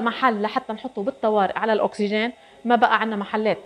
محل لحتى نحطه بالطوارئ على الأكسجين ما بقى عندنا محلات.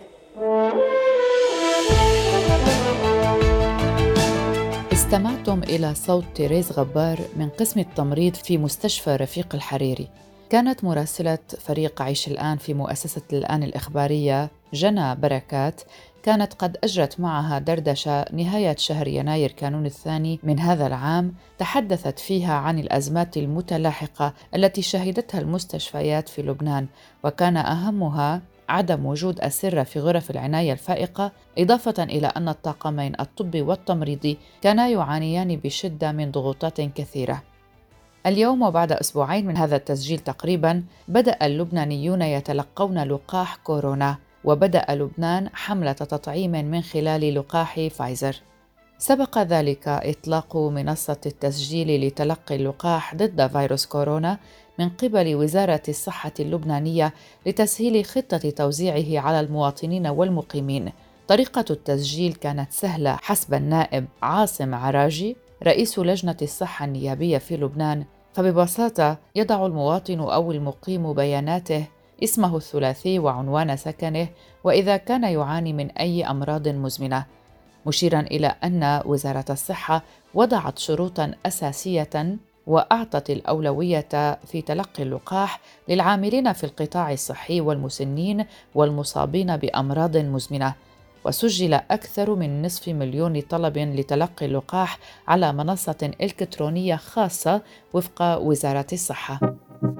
استمعتم إلى صوت تيريز غبار من قسم التمريض في مستشفى رفيق الحريري. كانت مراسلة فريق عيش الآن في مؤسسة الآن الإخبارية جنى بركات كانت قد أجرت معها دردشة نهاية شهر يناير كانون الثاني من هذا العام تحدثت فيها عن الأزمات المتلاحقة التي شهدتها المستشفيات في لبنان وكان أهمها عدم وجود أسرة في غرف العناية الفائقة إضافة إلى أن الطاقمين الطبي والتمريضي كانا يعانيان بشدة من ضغوطات كثيرة. اليوم وبعد أسبوعين من هذا التسجيل تقريبا بدأ اللبنانيون يتلقون لقاح كورونا. وبدأ لبنان حملة تطعيم من خلال لقاح فايزر سبق ذلك إطلاق منصة التسجيل لتلقي اللقاح ضد فيروس كورونا من قبل وزارة الصحة اللبنانية لتسهيل خطة توزيعه على المواطنين والمقيمين. طريقة التسجيل كانت سهلة حسب النائب عاصم عراجي رئيس لجنة الصحة النيابية في لبنان، فببساطة يضع المواطن أو المقيم بياناته اسمه الثلاثي وعنوان سكنه وإذا كان يعاني من أي أمراض مزمنة مشيرا إلى أن وزارة الصحة وضعت شروطا أساسية وأعطت الأولوية في تلقي اللقاح للعاملين في القطاع الصحي والمسنين والمصابين بأمراض مزمنة وسجل أكثر من نصف مليون طلب لتلقي اللقاح على منصة إلكترونية خاصة وفق وزارة الصحة.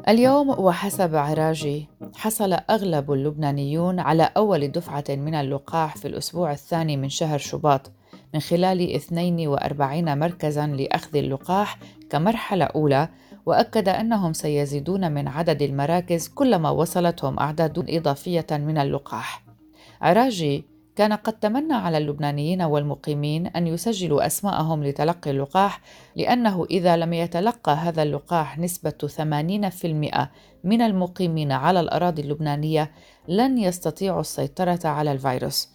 اليوم وحسب عراجي حصل أغلب اللبنانيون على أول دفعة من اللقاح في الأسبوع الثاني من شهر شباط من خلال 42 مركزا لأخذ اللقاح كمرحلة أولى وأكد أنهم سيزيدون من عدد المراكز كلما وصلتهم أعداد إضافية من اللقاح. عراجي كان قد تمنى على اللبنانيين والمقيمين أن يسجلوا أسماءهم لتلقي اللقاح لأنه إذا لم يتلقى هذا اللقاح نسبة 80% من المقيمين على الأراضي اللبنانية لن يستطيعوا السيطرة على الفيروس.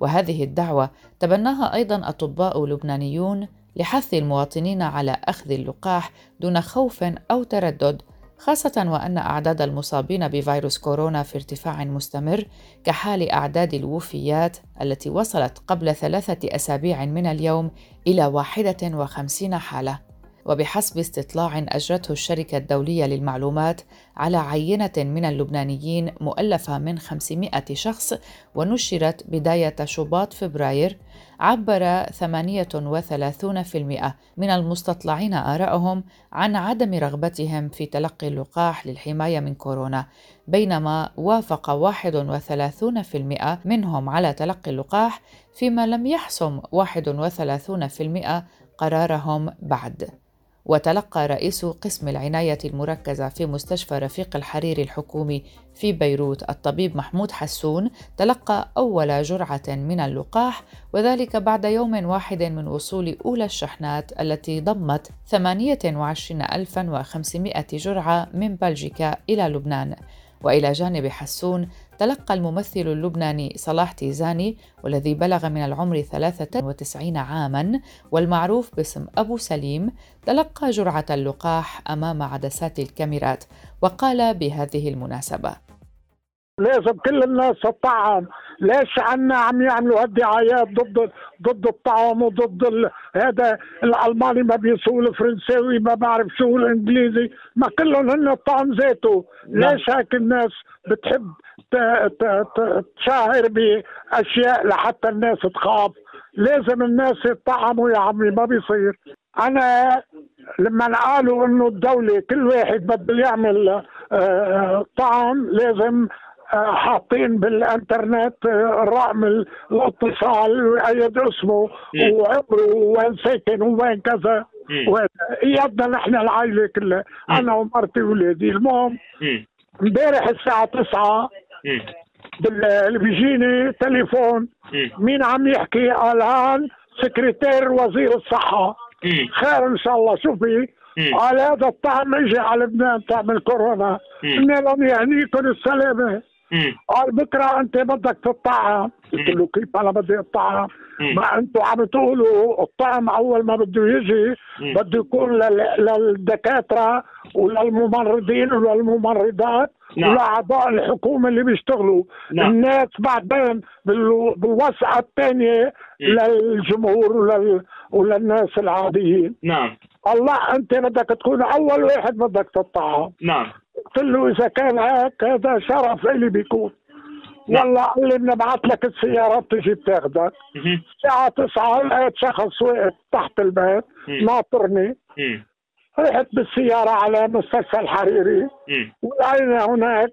وهذه الدعوة تبناها أيضا أطباء لبنانيون لحث المواطنين على أخذ اللقاح دون خوف أو تردد خاصة وأن أعداد المصابين بفيروس كورونا في ارتفاع مستمر كحال أعداد الوفيات التي وصلت قبل ثلاثة أسابيع من اليوم إلى 51 حالة. وبحسب استطلاع أجرته الشركة الدولية للمعلومات على عينة من اللبنانيين مؤلفة من 500 شخص ونشرت بداية شباط فبراير عبر 38% من المستطلعين آرائهم عن عدم رغبتهم في تلقي اللقاح للحماية من كورونا بينما وافق 31% منهم على تلقي اللقاح فيما لم يحسم 31% قرارهم بعد. وتلقى رئيس قسم العناية المركزة في مستشفى رفيق الحريري الحكومي في بيروت الطبيب محمود حسون تلقى أول جرعة من اللقاح وذلك بعد يوم واحد من وصول أولى الشحنات التي ضمت 28500 جرعة من بلجيكا إلى لبنان. وإلى جانب حسون تلقى الممثل اللبناني صلاح تيزاني والذي بلغ من العمر 93 عاما والمعروف باسم أبو سليم تلقى جرعة اللقاح أمام عدسات الكاميرات وقال بهذه المناسبة لازم كل الناس تطعم ليش عنا عم يعملوا هالدعايات ضد ضد الطعام وضد ال... هذا الألماني ما بيسوق الفرنساوي ما بعرف شو الإنجليزي ما كلهم هن الطعم ذاته. نعم. ليش هيك الناس بتحب ت... ت... ت... تشاهر بأشياء لحتى الناس تخاف؟ لازم الناس يطعموا يا عمي ما بيصير. أنا لما قالوا إنه الدولة كل واحد بده يعمل آه، آه، طعم لازم حاطين بالانترنت رقم الاتصال ويأيد اسمه وعمره وين ساكن وين كذا. يدنا نحن العائلة كلها. أنا ومرتي وولادي. المهم امبارح الساعة 9 بالليل بيجيني تليفون. مين عم يحكي؟ قال هان سكرتير وزير الصحة. خير إن شاء الله. شوفي قال هذا الطعم اجى على لبنان طعم الكورونا. قلنا لهم يهنيكم السلامة. قال بكرة أنت بدك تطعم. قلت له كيف أنا بدي أطعم؟ ما أنتم عم تقولوا الطعم اول ما بده يجي بده يكون للدكاترة وللممرضين وللممرضات نعم. ولأعضاء الحكومة اللي بيشتغلوا. نعم. الناس بعدين بالوسعة الثانية للجمهور ولل... وللناس العاديين. نعم. الله انت بدك تكون اول واحد بدك تطعم. نعم. قلت له إذا كان هيك هذا شرف الي بيكون. نعم. والله قال لي بنبعث لك السيارات تجي بتاخذك الساعة 9 لقيت شخص واقف تحت البيت ناطرني. رحت بالسيارة على مستشفى الحريري ولقينا هناك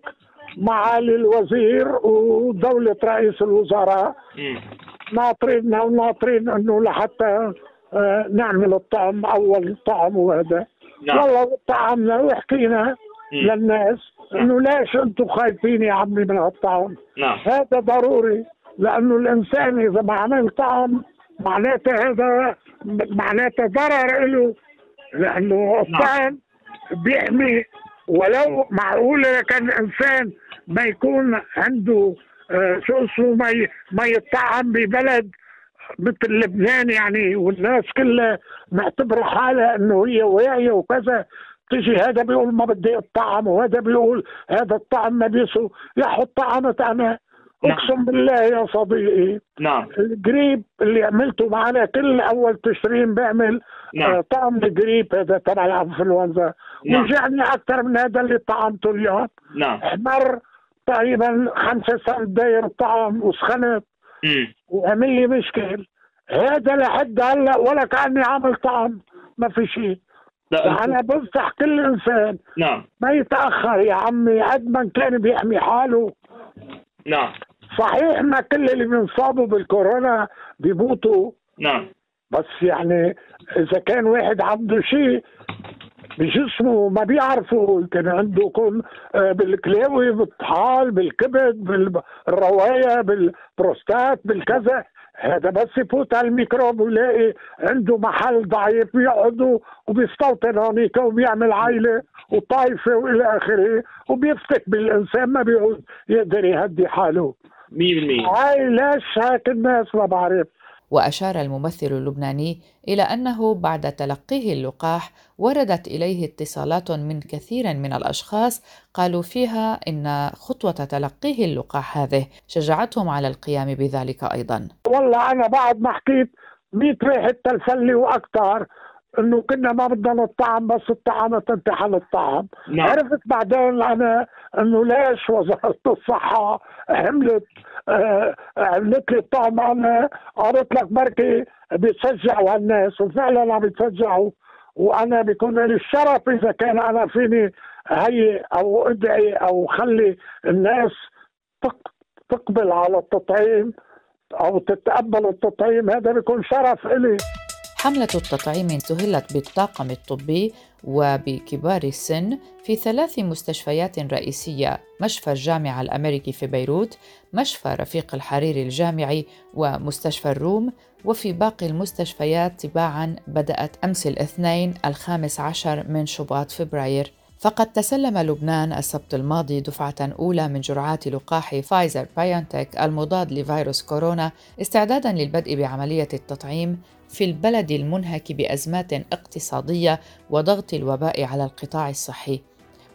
معالي الوزير ودولة رئيس الوزراء. ناطريننا وناطرين إنه لحتى آه، نعمل الطعم أول طعم وهذا. نعم. والله طعمنا وحكينا للناس إنه ليش أنتم خايفين يا عمي من هالطعم؟ نعم. هذا ضروري لأنه الإنسان إذا ما عمل طعم معناته هذا معناته ضرر له لأنه نعم. الطعم بيحمي. ولو معقولة كان إنسان ما يكون عنده آه شو اسمه ما ما يطعم ببلد مثل لبنان يعني والناس كلها معتبرة حالها إنه هي واعيه وكذا. تجي هذا بيقول ما بدي الطعم وهذا بيقول هذا الطعم ما بيسو يا حط طعمت أنا نعم. أقسم بالله يا صديقي. نعم. الجريب اللي عملته معنا كل أول تشرين بعمل نعم. آه طعم الجريب هذا تبع الانفلونزا نعم. وجعني أكثر من هذا اللي طعمته اليوم. نعم. مر تقريبا خمسة سنة داير طعم وسخنت. وعمل لي مشكل. هذا لحد هلأ ولا كأني عامل طعم. ما في شيء. لا أنا بنصح كل إنسان نعم. ما يتأخر يا عمي قد ما كان بيحمي حاله. نعم. صحيح ما كل اللي بينصابوا بالكورونا بيموتوا. نعم. بس يعني إذا كان واحد عنده شيء بجسمه ما بيعرفوا يمكن عنده يكون آه، بالكلاوي بالطحال بالكبد بالرواية بالبروستات بالكذا. هذا بس يفوت على الميكروب ويلاقي عنده محل ضعيف بيقعد وبيستوطن هونيك وبيعمل عائله وطائفه وإلى آخره وبيفتك بالإنسان ما بيعود يقدر يهدي حاله. 100% هاي ليش هيك الناس ما بعرف. وأشار الممثل اللبناني إلى أنه بعد تلقيه اللقاح وردت إليه اتصالات من كثير من الأشخاص قالوا فيها إن خطوة تلقيه اللقاح هذه شجعتهم على القيام بذلك أيضا والله أنا بعد ما حكيت 100 واحد تلفلي وأكثر إنه كنا ما بدنا نطعم بس الطعام تنتحل الطعام نعم. عرفت بعدين أنا إنه ليش وزارة الصحة عملت عملت لي الطعم أنا قالت لك بركي بيتشجعوا الناس وفعلا عم بيتشجعوا وأنا بيكون لي الشرف إذا كان أنا فيني هي أو أدعي أو خلي الناس تقبل على التطعيم أو تتقبل التطعيم هذا بيكون شرف إلي. حملة التطعيم انتهلت بالطاقم الطبي وبكبار السن في ثلاث مستشفيات رئيسية مشفى الجامعة الأمريكي في بيروت مشفى رفيق الحريري الجامعي ومستشفى الروم وفي باقي المستشفيات تباعا بدأت أمس الاثنين الخامس عشر من شباط فبراير. فقد تسلم لبنان السبت الماضي دفعة أولى من جرعات لقاح فايزر بايونتك المضاد لفيروس كورونا استعدادا للبدء بعملية التطعيم في البلد المنهك بأزمات اقتصادية وضغط الوباء على القطاع الصحي.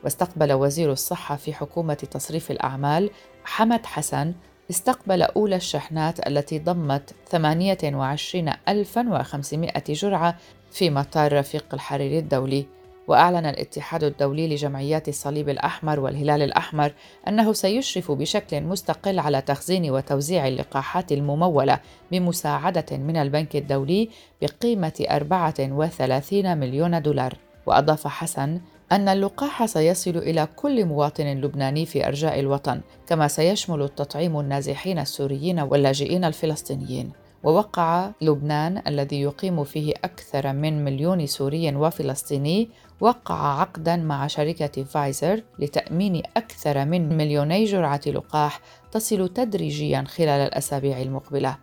واستقبل وزير الصحة في حكومة تصريف الأعمال حمد حسن استقبل أولى الشحنات التي ضمت 28500 جرعة في مطار رفيق الحريري الدولي. وأعلن الاتحاد الدولي لجمعيات الصليب الأحمر والهلال الأحمر أنه سيشرف بشكل مستقل على تخزين وتوزيع اللقاحات الممولة بمساعدة من البنك الدولي بقيمة 34 مليون دولار وأضاف حسن أن اللقاح سيصل إلى كل مواطن لبناني في أرجاء الوطن، كما سيشمل التطعيم النازحين السوريين واللاجئين الفلسطينيين. ووقع لبنان الذي يقيم فيه أكثر من مليون سوري وفلسطيني وقع عقدا مع شركة فايزر لتأمين أكثر من مليوني جرعة لقاح تصل تدريجيا خلال الأسابيع المقبلة.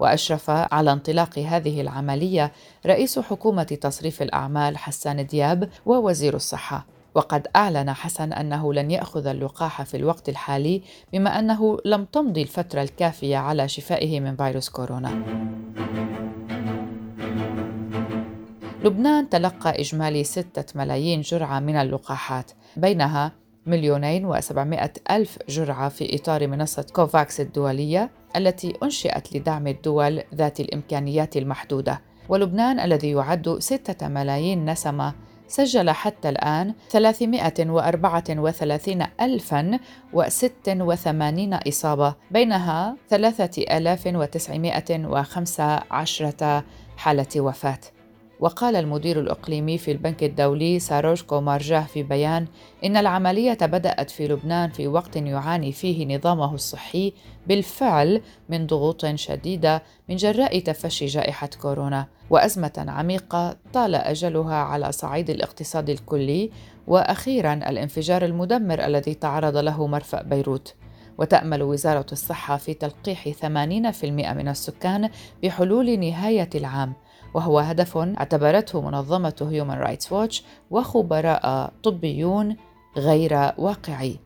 وأشرف على انطلاق هذه العملية رئيس حكومة تصريف الأعمال حسان دياب ووزير الصحة. وقد أعلن حسن أنه لن يأخذ اللقاح في الوقت الحالي بما أنه لم تمضي الفترة الكافية على شفائه من فيروس كورونا. لبنان تلقى إجمالي ستة ملايين جرعة من اللقاحات بينها مليونين وسبعمائة ألف جرعة في إطار منصة كوفاكس الدولية التي أنشئت لدعم الدول ذات الإمكانيات المحدودة ولبنان الذي يعد ستة ملايين نسمة سجل حتى الآن 334 ألفا و86 إصابة بينها 3915 حالة وفاة. وقال المدير الإقليمي في البنك الدولي ساروج كومارجاه في بيان إن العملية بدأت في لبنان في وقت يعاني فيه نظامه الصحي بالفعل من ضغوط شديدة من جراء تفشي جائحة كورونا. وأزمة عميقة طال أجلها على صعيد الاقتصاد الكلي وأخيرا الانفجار المدمر الذي تعرض له مرفأ بيروت. وتأمل وزارة الصحة في تلقيح 80% من السكان بحلول نهاية العام. وهو هدف اعتبرته منظمة هيومن رايتس ووتش وخبراء طبيون غير واقعي.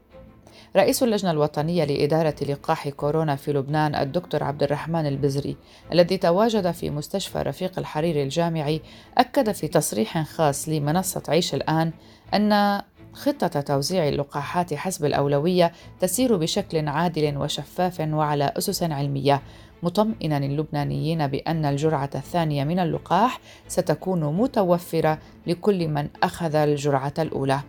رئيس اللجنة الوطنية لإدارة لقاح كورونا في لبنان الدكتور عبد الرحمن البزري الذي تواجد في مستشفى رفيق الحريري الجامعي أكد في تصريح خاص لمنصة عيش الآن أن خطة توزيع اللقاحات حسب الأولوية تسير بشكل عادل وشفاف وعلى أسس علمية. مطمئنا اللبنانيين بأن الجرعة الثانية من اللقاح ستكون متوفرة لكل من أخذ الجرعة الأولى.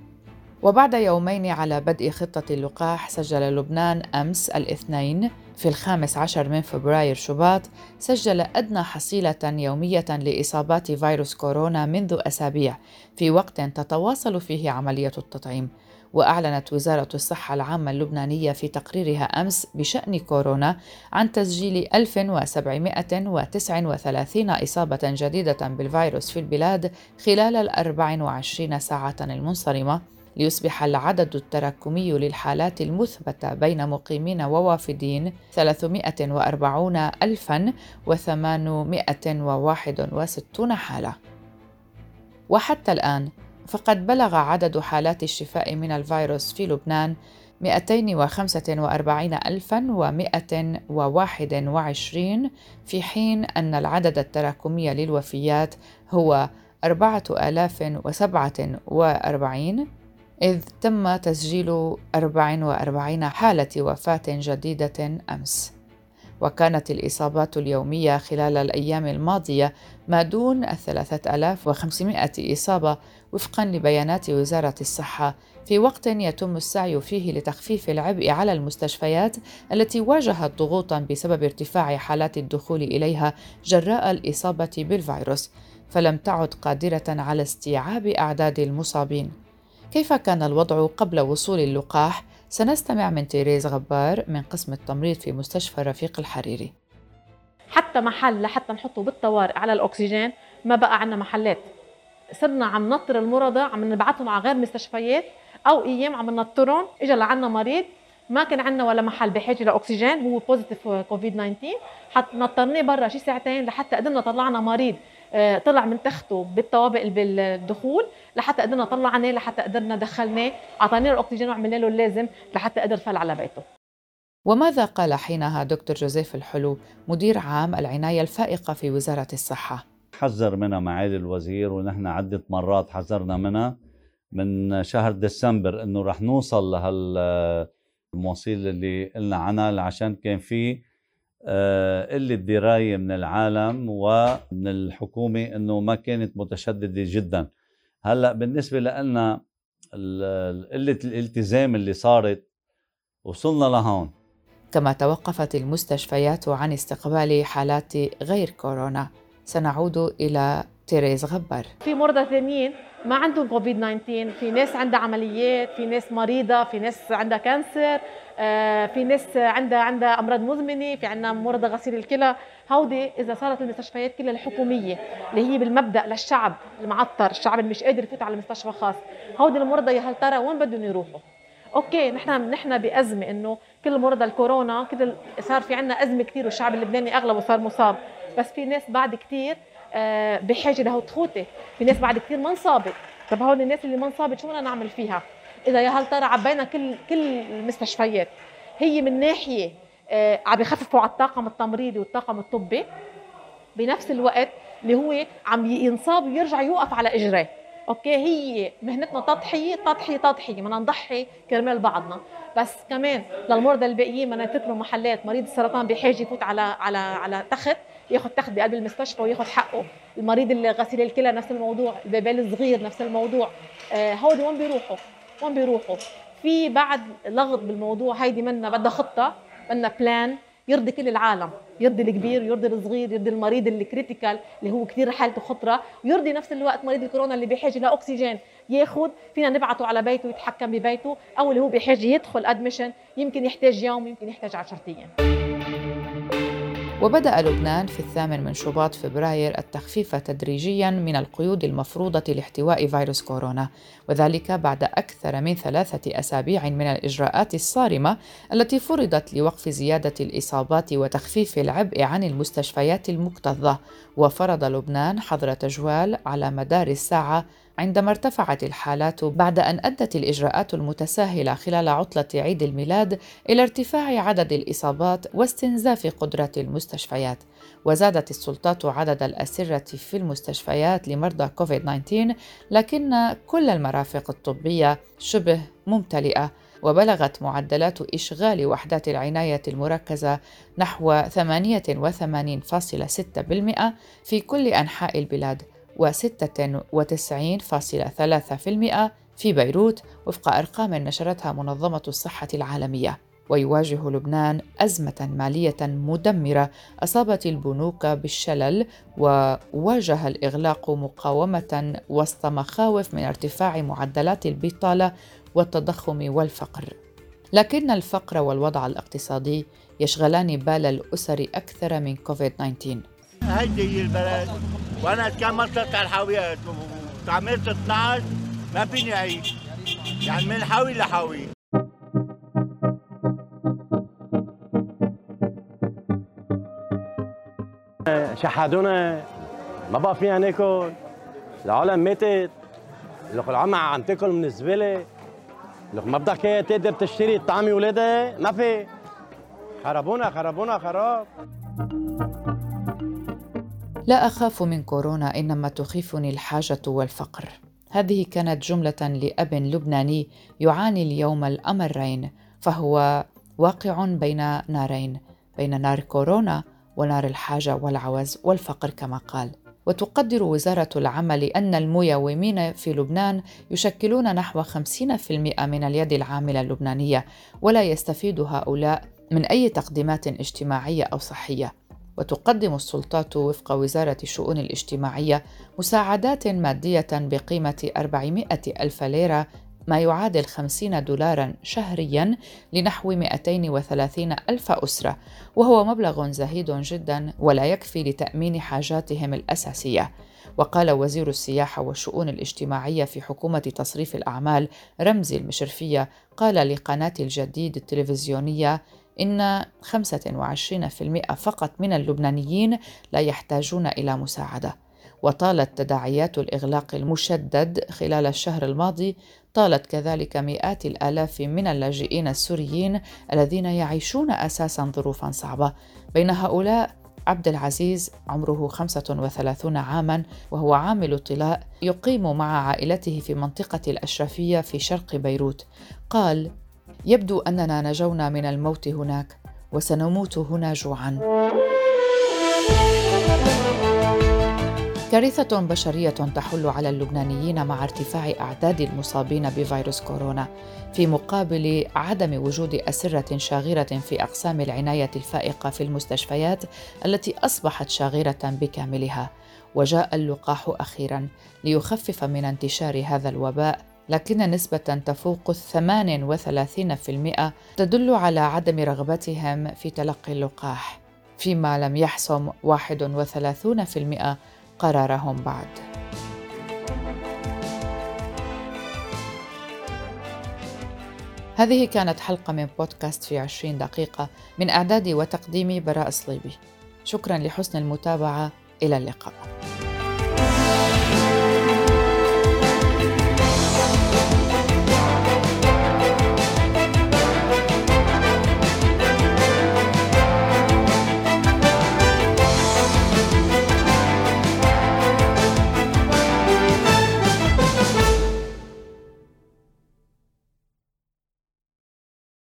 وبعد يومين على بدء خطة اللقاح سجل لبنان أمس الاثنين في الخامس عشر من فبراير شباط سجل أدنى حصيلة يومية لإصابات فيروس كورونا منذ أسابيع في وقت تتواصل فيه عملية التطعيم. وأعلنت وزارة الصحة العامة اللبنانية في تقريرها أمس بشأن كورونا عن تسجيل 1739 إصابة جديدة بالفيروس في البلاد خلال ال 24 ساعة المنصرمة ليصبح العدد التراكمي للحالات المثبتة بين مقيمين ووافدين 340,861 حالة. وحتى الآن فقد بلغ عدد حالات الشفاء من الفيروس في لبنان 245,121 في حين أن العدد التراكمي للوفيات هو 4047 إذ تم تسجيل 44 حالة وفاة جديدة أمس. وكانت الإصابات اليومية خلال الأيام الماضية ما دون الثلاثة آلاف وخمسمائة إصابة وفقا لبيانات وزارة الصحة في وقت يتم السعي فيه لتخفيف العبء على المستشفيات التي واجهت ضغوطا بسبب ارتفاع حالات الدخول إليها جراء الإصابة بالفيروس فلم تعد قادرة على استيعاب أعداد المصابين كيف كان الوضع قبل وصول اللقاح؟ سنستمع من تيريز غبار من قسم التمريض في مستشفى رفيق الحريري. حتى محل لحتى نحطه بالطوارئ على الأكسجين ما بقى عندنا محلات. صرنا عم نطر المرضى عم نبعثهم على غير مستشفيات أو أيام عم نطرهم. اجى لعنا مريض ما كان عندنا ولا محل بحاجة لأكسجين هو positive كوفيد 19 حط نطرناه برا شي ساعتين لحتى قدرنا طلعنا مريض. طلع من تخته بالطوابق بالدخول لحتى قدرنا طلعناه لحتى قدرنا دخلناه. اعطيناه الاكسجين وعملنا له اللازم لحتى قدر فل على بيته. وماذا قال حينها دكتور جوزيف الحلو مدير عام العناية الفائقة في وزارة الصحة؟ حذر منها معالي الوزير ونحن عدة مرات حذرنا منها. من شهر ديسمبر إنه رح نوصل لهالمواصيل اللي قلنا عنها عشان كان في آه، قلة دراية من العالم ومن الحكومة إنه ما كانت متشددة جدا. هلأ بالنسبة لنا قلة الالتزام اللي صارت وصلنا لهون. كما توقفت المستشفيات عن استقبال حالات غير كورونا. سنعود إلى تيريز غبار في مرضى ثانيين ما عندهم كوفيد 19 في ناس عندها عمليات في ناس مريضة في ناس عندها cancer آه، في ناس عندها عندها أمراض مزمنة في عندنا مرضى غسيل الكلى. هودي إذا صارت المستشفيات كلها الحكومية اللي هي بالمبدأ للشعب المعطر الشعب اللي مش قادر يفوت على مستشفى خاص. هودي المرضى يا هل ترى وين بدهم يروحوا؟ أوكي نحن نحن بأزمة إنه كل مرضى الكورونا كل صار في عندنا أزمة كثير والشعب اللبناني أغلبه صار مصاب. بس في ناس بعد كثير آه، بحاجة لهو تخوته في ناس بعد كثير ما انصابت. طب هول الناس اللي ما انصابت شو بدنا نعمل فيها؟ إذا يا هل ترى عبينا كل كل المستشفيات هي من ناحية آه عم يخففوا على الطاقم التمريضي والطاقم الطبي بنفس الوقت اللي هو عم ينصاب ويرجع يوقف على اجريه okay؟ هي مهنتنا تضحية تضحية تضحية. بدنا نضحي كرمال بعضنا. بس كمان للمرضى الباقيين بدنا نترك محلات مريض السرطان بحاجة يفوت على على على تخت ياخذ تخت بقلب المستشفى وياخذ حقه. المريض اللي غسيل الكلى نفس الموضوع ال baby الصغير نفس الموضوع. آه هودي وين بيروحوا؟ وين بيروحوا في بعد لغط بالموضوع هيدي منا بدها خطة بدنا plan يرضي كل العالم. يرضي الكبير يرضي الصغير يرضي المريض اللي critical اللي هو كثير حالته خطرة. ويرضي نفس الوقت مريض الكورونا اللي بحاجه لاكسجين ياخذ. فينا نبعته على بيته يتحكم ببيته أو اللي هو بحاجه يدخل admission يمكن يحتاج يوم يمكن يحتاج 10 أيام. وبدأ لبنان في الثامن من شباط فبراير التخفيف تدريجيا من القيود المفروضة لاحتواء فيروس كورونا وذلك بعد أكثر من ثلاثة أسابيع من الإجراءات الصارمة التي فرضت لوقف زيادة الإصابات وتخفيف العبء عن المستشفيات المكتظة. وفرض لبنان حظر تجوال على مدار الساعة عندما ارتفعت الحالات بعد أن أدت الإجراءات المتساهلة خلال عطلة عيد الميلاد إلى ارتفاع عدد الإصابات واستنزاف قدرات المستشفيات وزادت السلطات عدد الأسرة في المستشفيات لمرضى كوفيد-19 لكن كل المرافق الطبية شبه ممتلئة وبلغت معدلات إشغال وحدات العناية المركزة نحو 88.6% في كل أنحاء البلاد. و96.3% في بيروت وفق أرقام نشرتها منظمة الصحة العالمية. ويواجه لبنان أزمة مالية مدمرة أصابت البنوك بالشلل وواجه الإغلاق مقاومة وسط مخاوف من ارتفاع معدلات البطالة والتضخم والفقر. لكن الفقر والوضع الاقتصادي يشغلان بال الأسر أكثر من كوفيد 19 هيدي هي البلد. وأنا تكملت على الحاويات وتعملت 12 ما فيني أعيش. يعني من حاوي لحاوي. شحدونا ما بقى فينا ناكل العالم ماتت. لك العم عم تاكل من الزبالة. لك ما بدك تقدر تشتري طعمي ولادها ما في. خربونا خربونا خراب. لا أخاف من كورونا إنما تخيفني الحاجة والفقر. هذه كانت جملة لأب لبناني يعاني اليوم الأمرين فهو واقع بين نارين بين نار كورونا ونار الحاجة والعوز والفقر كما قال. وتقدر وزارة العمل أن الميومين في لبنان يشكلون نحو 50% من اليد العاملة اللبنانية ولا يستفيد هؤلاء من أي تقديمات اجتماعية أو صحية. وتقدم السلطات وفق وزارة الشؤون الاجتماعية مساعدات مادية بقيمة 400 ألف ليرة ما يعادل 50 دولارا شهريا لنحو 230 ألف أسرة وهو مبلغ زهيد جدا ولا يكفي لتأمين حاجاتهم الأساسية. وقال وزير السياحة والشؤون الاجتماعية في حكومة تصريف الأعمال رمزي المشرفية قال لقناة الجديد التلفزيونية إن 25% فقط من اللبنانيين لا يحتاجون إلى مساعدة. وطالت تداعيات الإغلاق المشدد خلال الشهر الماضي طالت كذلك مئات الآلاف من اللاجئين السوريين الذين يعيشون أساسا ظروفا صعبة. بين هؤلاء عبد العزيز عمره 35 عاما وهو عامل طلاء يقيم مع عائلته في منطقة الأشرفية في شرق بيروت. قال يبدو أننا نجونا من الموت هناك وسنموت هنا جوعا. كارثة بشرية تحل على اللبنانيين مع ارتفاع أعداد المصابين بفيروس كورونا، في مقابل عدم وجود أسرة شاغرة في أقسام العناية الفائقة في المستشفيات التي أصبحت شاغرة بكاملها، وجاء اللقاح أخيرا ليخفف من انتشار هذا الوباء لكن نسبة تفوق الثمان وثلاثين في المئة تدل على عدم رغبتهم في تلقي اللقاح فيما لم يحسم واحد وثلاثون في المئة قرارهم بعد. هذه كانت حلقة من بودكاست في عشرين دقيقة من إعدادي وتقديمي براء صليبي. شكرا لحسن المتابعة. إلى اللقاء.